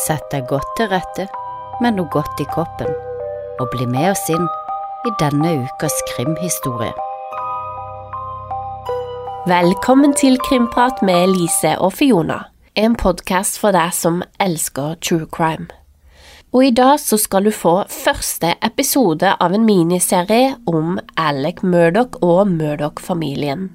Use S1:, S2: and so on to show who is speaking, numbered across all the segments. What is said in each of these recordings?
S1: Sett deg godt til rette med noe godt i koppen, og bli med oss inn i denne ukas krimhistorie.
S2: Velkommen til Krimprat med Lise og Fiona, en podkast for deg som elsker true crime. Og i dag så skal du få første episode av en miniserie om Alec Murdoch og Murdoch-familien.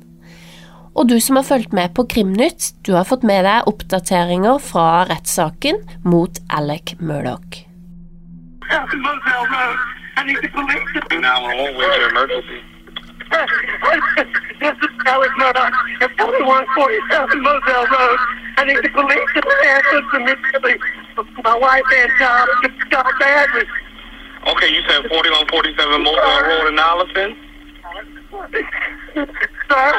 S2: Og du som har fulgt med på Krimnytt, du har fått med deg oppdateringer fra rettssaken mot Alec Murdoch.
S3: Moselle Road. I need the police. to-
S4: 911, where's your emergency?
S3: this is Alex Murdoch at 4147 Moselle Road. I need the police to answer immediately. My wife and child just got badly.
S4: Okay, you said 4147 Moselle Road in Allison?
S3: Sir?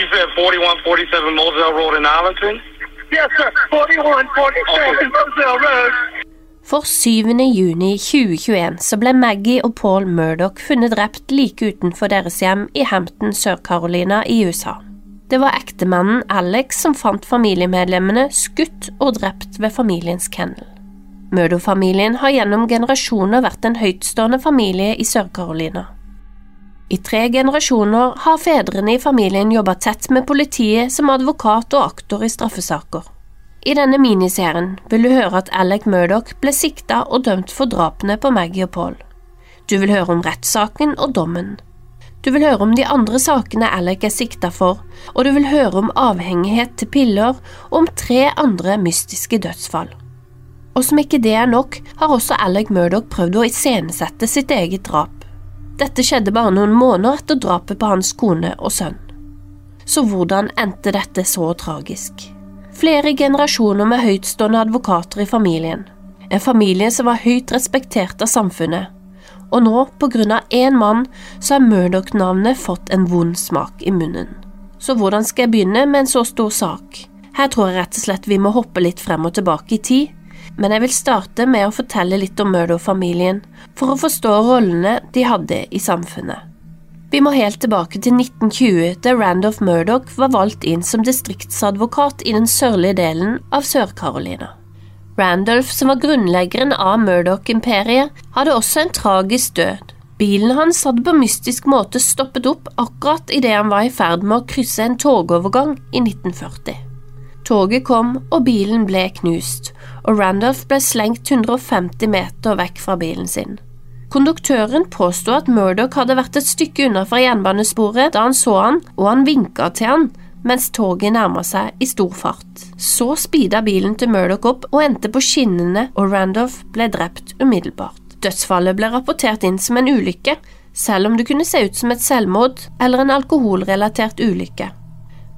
S4: You said 4147 Moselle Road in Arlington?
S3: Yes, sir. 4147 Moselle Road.
S2: For 7. juni 2021 så ble Maggie og Paul Murdoch funnet drept like utenfor deres hjem i Hampton, Sør-Carolina i USA. Det var ektemannen Alex som fant familiemedlemmene skutt og drept ved familiens kennel. Murdoch-familien har gjennom generasjoner vært en høytstående familie i Sør-Carolina. I tre generasjoner har fedrene i familien jobbet tett med politiet som advokat og aktor i straffesaker. I denne miniserien vil du høre at Alec Murdoch ble sikta og dømt for drapene på Maggie og Paul. Du vil høre om rettssaken og dommen. Du vil høre om de andre sakene Alec er sikta for, og du vil høre om avhengighet til piller og om tre andre mystiske dødsfall. Og som ikke det er nok, har også Alec Murdoch prøvd å iscenesette sitt eget drap. Dette skjedde bare noen måneder etter drapet på hans kone og sønn. Så hvordan endte dette så tragisk? Flere generasjoner med høytstående advokater i familien. En familie som var høyt respektert av samfunnet. Og nå, på grunn av én mann, så har Murdoch-navnet fått en vond smak i munnen. Så hvordan skal jeg begynne med en så stor sak? Her tror jeg rett og slett vi må hoppe litt frem og tilbake i tid, men jeg vil starte med å fortelle litt om Murdo-familien, for å forstå rollene de hadde i samfunnet. Vi må helt tilbake til 1920, da Randolph Murdoch var valgt inn som distriktsadvokat i den sørlige delen av Sør-Carolina. Randolph, som var grunnleggeren av Murdoch-imperiet, hadde også en tragisk død. Bilen hans hadde på mystisk måte stoppet opp akkurat idet han var i ferd med å krysse en togovergang i 1940. Toget kom, og bilen ble knust, og Randolph ble slengt 150 meter vekk fra bilen sin. Konduktøren påsto at Murdoch hadde vært et stykke unna fra jernbanesporet da han så han, og han vinka til han mens toget nærma seg i stor fart. Så speeda bilen til Murdoch opp og endte på skinnene, og Randolph ble drept umiddelbart. Dødsfallet ble rapportert inn som en ulykke, selv om det kunne se ut som et selvmord eller en alkoholrelatert ulykke.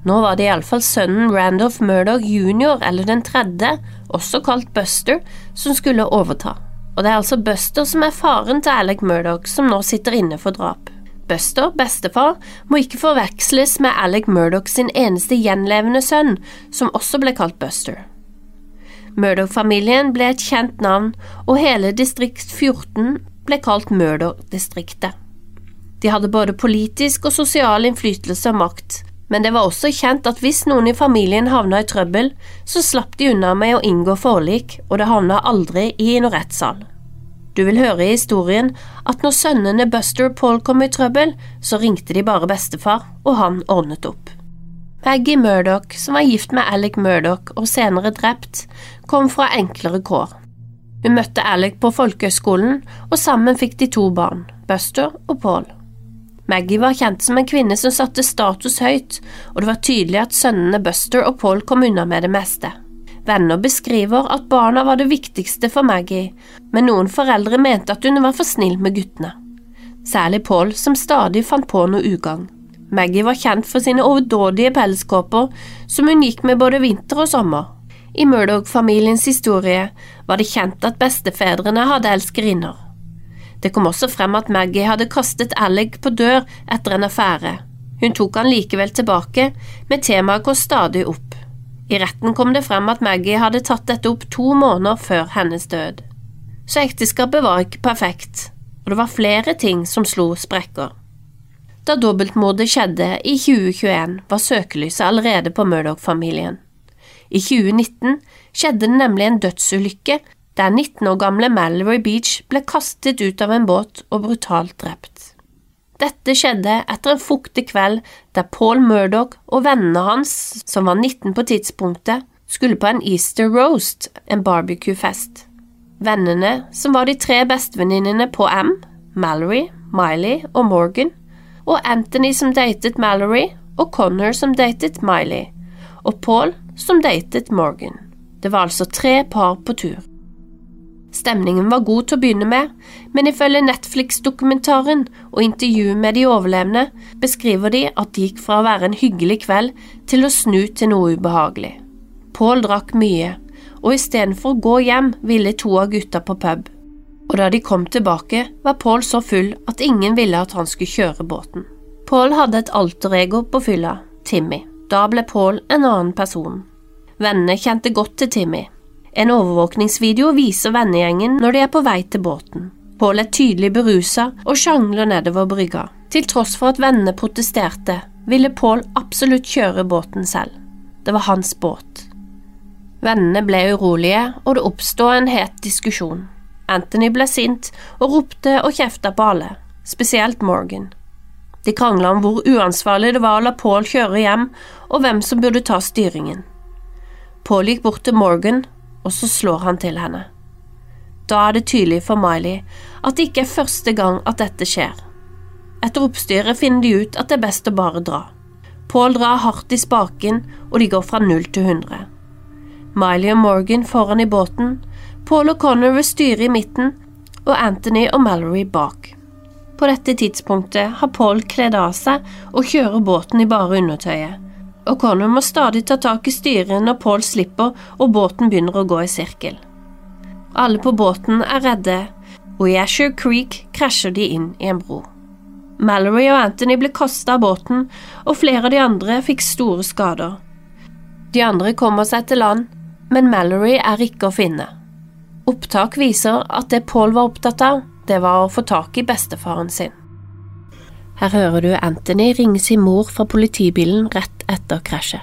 S2: Nå var det iallfall sønnen Randolph Murdoch jr., eller den tredje, også kalt Buster, som skulle overta. Og det er altså Buster som er faren til Alec Murdoch, som nå sitter inne for drap. Buster, bestefar, må ikke forveksles med Alec Murdoch sin eneste gjenlevende sønn, som også ble kalt Buster. Murdoch-familien ble et kjent navn, og hele distrikt 14 ble kalt Murdoch-distriktet. De hadde både politisk og sosial innflytelse og makt, men det var også kjent at hvis noen i familien havna i trøbbel, så slapp de unna med å inngå forlik, og det havna aldri i noen rettssal. Du vil høre i historien at når sønnene Buster og Paul kom i trøbbel, så ringte de bare bestefar, og han ordnet opp. Maggie Murdoch, som var gift med Alec Murdoch og senere drept, kom fra enklere kår. Hun møtte Alec på folkehøgskolen, og sammen fikk de to barn, Buster og Paul. Maggie var kjent som en kvinne som satte status høyt, og det var tydelig at sønnene Buster og Paul kom unna med det meste. Venner beskriver at barna var det viktigste for Maggie, men noen foreldre mente at hun var for snill med guttene. Særlig Paul, som stadig fant på noe ugagn. Maggie var kjent for sine overdådige pelskåper, som hun gikk med både vinter og sommer. I Murdoch-familiens historie var det kjent at bestefedrene hadde elskerinner. Det kom også frem at Maggie hadde kastet Alec på dør etter en affære. Hun tok han likevel tilbake, men temaet går stadig opp. I retten kom det frem at Maggie hadde tatt dette opp to måneder før hennes død. Så ekteskapet var ikke perfekt, og det var flere ting som slo sprekker. Da dobbeltmordet skjedde i 2021, var søkelyset allerede på Murdoch-familien. I 2019 skjedde det nemlig en dødsulykke der 19 år gamle Mallory Beach ble kastet ut av en båt og brutalt drept. Dette skjedde etter en fuktig kveld der Paul Murdoch og vennene hans, som var 19 på tidspunktet, skulle på en Easter roast, en barbecue-fest. Vennene, som var de tre bestevenninnene på M, Mallory, Miley og Morgan, og Anthony som datet Mallory, og Connor som datet Miley, og Paul som datet Morgan. Det var altså tre par på tur. Stemningen var god til å begynne med, men ifølge Netflix-dokumentaren og intervjuet med de overlevende beskriver de at det gikk fra å være en hyggelig kveld til å snu til noe ubehagelig. Paul drakk mye, og istedenfor å gå hjem ville to av gutta på pub. Og da de kom tilbake, var Paul så full at ingen ville at han skulle kjøre båten. Paul hadde et alter ego på fylla, Timmy. Da ble Paul en annen person. Vennene kjente godt til Timmy, en overvåkningsvideo viser vennegjengen når de er på vei til båten. Paul er tydelig berusa og sjangler nedover brygga. Til tross for at vennene protesterte, ville Paul absolutt kjøre båten selv. Det var hans båt. Vennene ble urolige, og det oppstod en het diskusjon. Anthony ble sint og ropte og kjefta på alle, spesielt Morgan. De krangla om hvor uansvarlig det var å la Paul kjøre hjem, og hvem som burde ta styringen. Paul gikk bort til Morgan og så slår han til henne. Da er det tydelig for Miley at det ikke er første gang at dette skjer. Etter oppstyret finner de ut at det er best å bare dra. Paul drar hardt i spaken, og de går fra null til hundre. Miley og Morgan foran i båten, Paul og Connor ved styret i midten, og Anthony og Mallory bak. På dette tidspunktet har Paul kledd av seg og kjører båten i bare undertøyet, og Connor må stadig ta tak i styret når Paul slipper og båten begynner å gå i sirkel. Alle på båten er redde, og i Asher Creek krasjer de inn i en bro. Mallory og Anthony ble kastet av båten, og flere av de andre fikk store skader. De andre kommer seg til land, men Mallory er ikke å finne. Opptak viser at det Paul var opptatt av, det var å få tak i bestefaren sin. Her hører du Anthony ringe sin mor fra politibilen rett etter krasjet.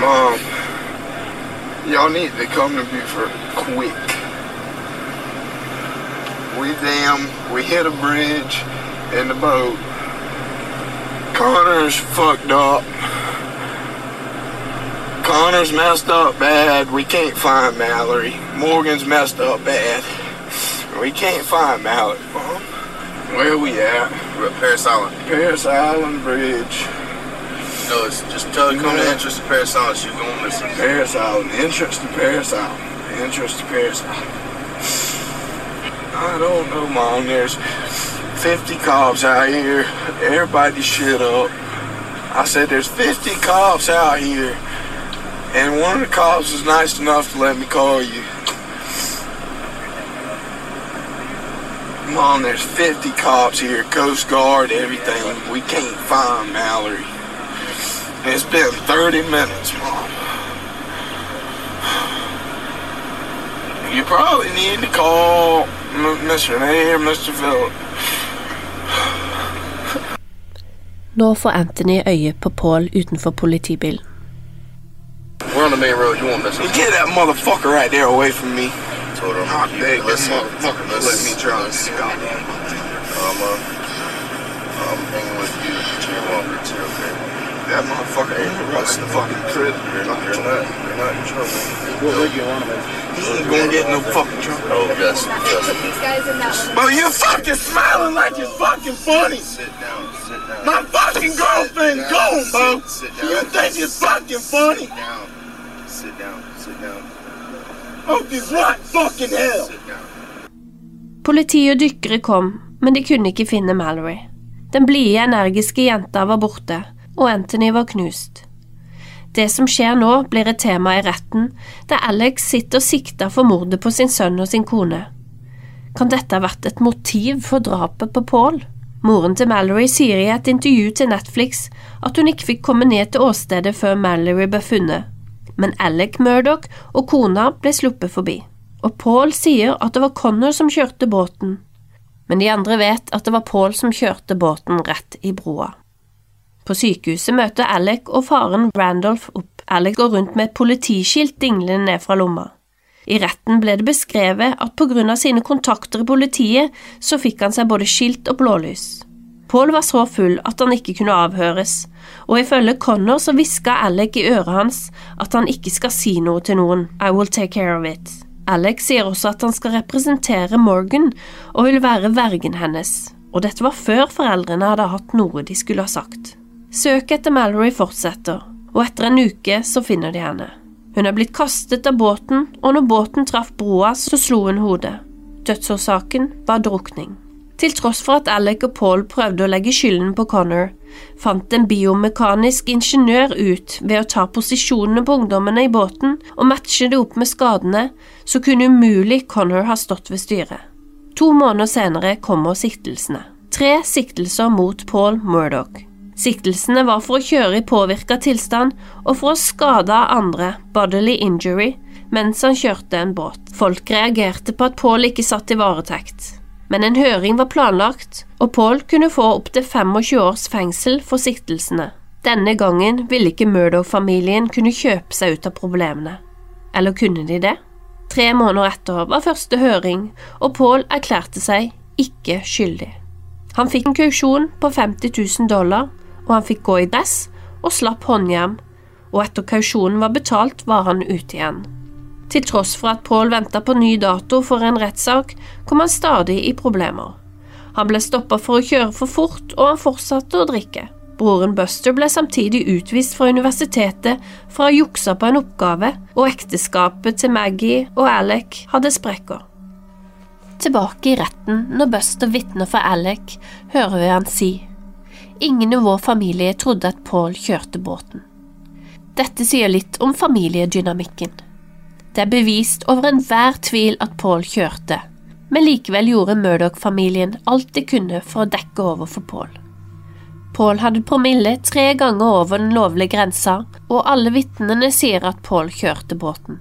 S5: Mom, y'all need to come quick. We damn, we hit a bridge in the boat. Connor's fucked up. Connor's messed up bad. We can't find Mallory. Morgan's messed up bad. We can't find Mallory, Mom. Where we at?
S6: We're at Paris Island.
S5: Paris Island Bridge.
S6: No, it's just tell her come to entrance to Paris Island. She's gonna miss us.
S5: Paris Island. Entrance to Paris Island. Entrance to Paris Island. I don't know, Mom. There's 50 cops out here. Everybody shit up. I said, there's 50 cops out here. And one of the cops was nice enough to let me call you. Mom, there's 50 cops here, Coast Guard, everything. We can't find Mallory. It's been 30 minutes, Mom. You probably need to call M- Mr. Nair, Mr. Phillip.
S2: Nå får Anthony øye på Paul utenfor politibilen.
S6: We're on the main road. You won't miss us.
S5: Get that motherfucker right there away from me.
S6: Told her
S5: I
S6: I'm
S5: beg you,
S6: listen,
S5: motherfucker,
S6: listen,
S5: let me drive.
S6: listen. Um, uh, I'm hanging with you. You're welcome to, okay?
S5: That motherfucker ain't
S6: listen.
S5: a fucking predator.
S6: You're not, you're not, you're not in trouble.
S5: What rig you on, man? He ain't gonna get no fucking trouble.
S6: Oh, yes, yes.
S7: These guys in that one.
S5: Bro, you fucking smiling like it's fucking funny.
S6: Sit down, sit down.
S5: My fucking girlfriend gone, bro.
S6: Sit, sit down.
S5: You think it's fucking funny?
S6: Sit down. Sit down, sit down,
S2: Politi og dykkere kom, men de kunne ikke finne Mallory. Den blide, energiske jenta var borte, og Anthony var knust. Det som skjer nå, blir et tema i retten, der Alex sitter sikta for mordet på sin sønn og sin kone. Kan dette ha vært et motiv for drapet på Paul? Moren til Mallory sier i et intervju til Netflix at hun ikke fikk komme ned til åstedet før Mallory ble funnet, men Alec Murdoch og kona ble sluppet forbi. Og Paul sier at det var Connor som kjørte båten, men de andre vet at det var Paul som kjørte båten rett i broa. På sykehuset møter Alec og faren Randolph opp Alec går rundt med et politiskilt dinglende ned fra lomma. I retten ble det beskrevet at på grunn av sine kontakter i politiet, så fikk han seg både skilt og blålys. Paul var så full at han ikke kunne avhøres, og ifølge Connor så hviska Alec i øret hans at han ikke skal si noe til noen, I will take care of it. Alec sier også at han skal representere Morgan og vil være vergen hennes, og dette var før foreldrene hadde hatt noe de skulle ha sagt. Søket etter Mallory fortsetter, og etter en uke så finner de henne. Hun er blitt kastet av båten, og når båten traff broa, så slo hun hodet. Dødsårsaken var drukning. Til tross for at Alec og Paul prøvde å legge skylden på Connor, fant en biomekanisk ingeniør ut ved å ta posisjonene på ungdommene i båten og matche det opp med skadene, så kunne umulig Connor ha stått ved styret. To måneder senere kommer siktelsene. Tre siktelser mot Paul Murdoch. Siktelsene var for å kjøre i påvirka tilstand og for å skade andre, bodily injury, mens han kjørte en båt. Folk reagerte på at Paul ikke satt i varetekt, men en høring var planlagt, og Paul kunne få opptil 25 års fengsel for siktelsene. Denne gangen ville ikke Murdoch-familien kunne kjøpe seg ut av problemene. Eller kunne de det? Tre måneder etter var første høring, og Paul erklærte seg ikke skyldig. Han fikk en kausjon på 50 000 dollar og han fikk gå i dress og slapp håndjern, og etter kausjonen var betalt, var han ute igjen. Til tross for at Paul venta på ny dato for en rettssak, kom han stadig i problemer. Han ble stoppa for å kjøre for fort, og han fortsatte å drikke. Broren Buster ble samtidig utvist fra universitetet for å ha juksa på en oppgave, og ekteskapet til Maggie og Alec hadde sprekker. Tilbake i retten, når Buster vitner for Alec, hører vi han si Ingen i vår familie trodde at Paul kjørte båten. Dette sier litt om familiedynamikken. Det er bevist over enhver tvil at Paul kjørte, men likevel gjorde Murdoch-familien alt de kunne for å dekke over for Paul. Paul hadde promille tre ganger over den lovlige grensa, og alle vitnene sier at Paul kjørte båten.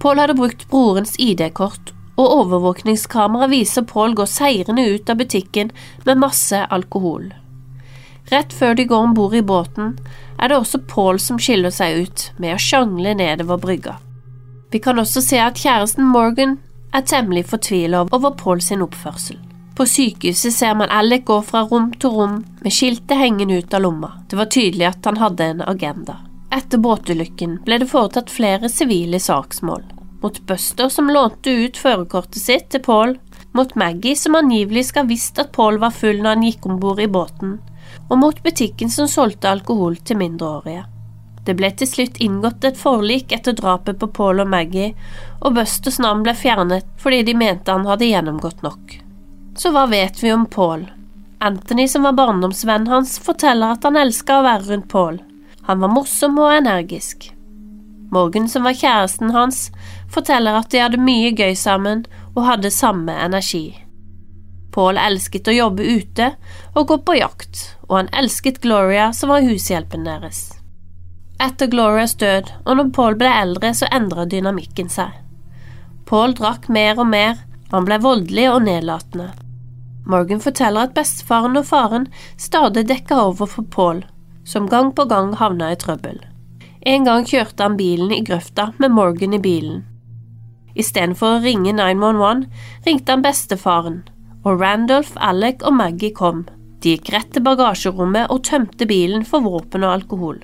S2: Paul hadde brukt brorens ID-kort, og overvåkningskamera viser Paul gå seirende ut av butikken med masse alkohol. Rett før de går om bord i båten, er det også Paul som skiller seg ut med å sjangle nedover brygga. Vi kan også se at kjæresten Morgan er temmelig fortvila over Paul sin oppførsel. På sykehuset ser man Alec gå fra rom til rom med skiltet hengende ut av lomma. Det var tydelig at han hadde en agenda. Etter båtulykken ble det foretatt flere sivile saksmål. Mot Buster som lånte ut førerkortet sitt til Paul, mot Maggie som angivelig skal ha visst at Paul var full når han gikk om bord i båten, og mot butikken som solgte alkohol til mindreårige. Det ble til slutt inngått et forlik etter drapet på Paul og Maggie, og Busters navn ble fjernet fordi de mente han hadde gjennomgått nok. Så hva vet vi om Paul? Anthony, som var barndomsvennen hans, forteller at han elska å være rundt Paul. Han var morsom og energisk. Morgan, som var kjæresten hans, forteller at de hadde mye gøy sammen og hadde samme energi. Paul elsket å jobbe ute og gå på jakt, og han elsket Gloria, som var hushjelpen deres. Etter Glorias død, og når Paul ble eldre, så endret dynamikken seg. Paul drakk mer og mer, han ble voldelig og nedlatende. Morgan forteller at bestefaren og faren stadig dekka over for Paul, som gang på gang havna i trøbbel. En gang kjørte han bilen i grøfta med Morgan i bilen. Istedenfor å ringe 911 ringte han bestefaren, og Randolph, Alec og Maggie kom. De gikk rett til bagasjerommet og tømte bilen for våpen og alkohol.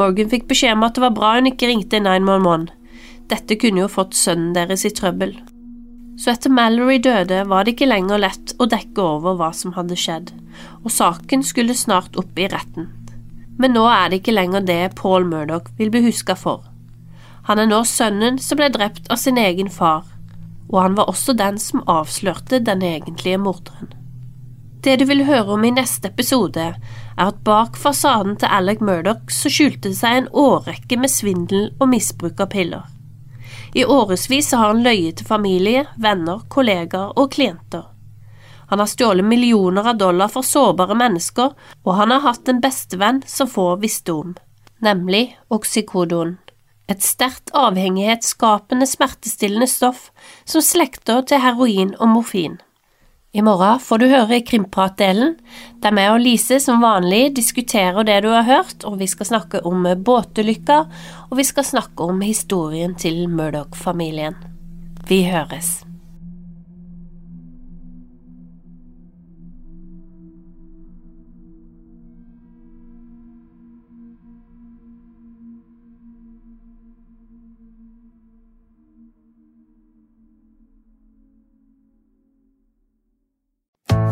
S2: Morgan fikk beskjed om at det var bra hun ikke ringte 911. Dette kunne jo fått sønnen deres i trøbbel. Så etter Mallory døde, var det ikke lenger lett å dekke over hva som hadde skjedd, og saken skulle snart opp i retten. Men nå er det ikke lenger det Paul Murdoch vil bli huska for. Han er nå sønnen som ble drept av sin egen far, og han var også den som avslørte den egentlige morderen. Det du vil høre om i neste episode, er at bak fasaden til Alec Murdoch så skjulte det seg en årrekke med svindel og misbruk av piller. I årevis har han løyet til familie, venner, kollegaer og klienter. Han har stjålet millioner av dollar for sårbare mennesker, og han har hatt en bestevenn som få visste om, nemlig oksykodon et sterkt avhengighetsskapende smertestillende stoff som slekter til heroin og morfin. I morgen får du høre Krimprat-delen, der vi og Lise som vanlig diskuterer det du har hørt, og vi skal snakke om båtulykker, og vi skal snakke om historien til Murdoch-familien. Vi høres.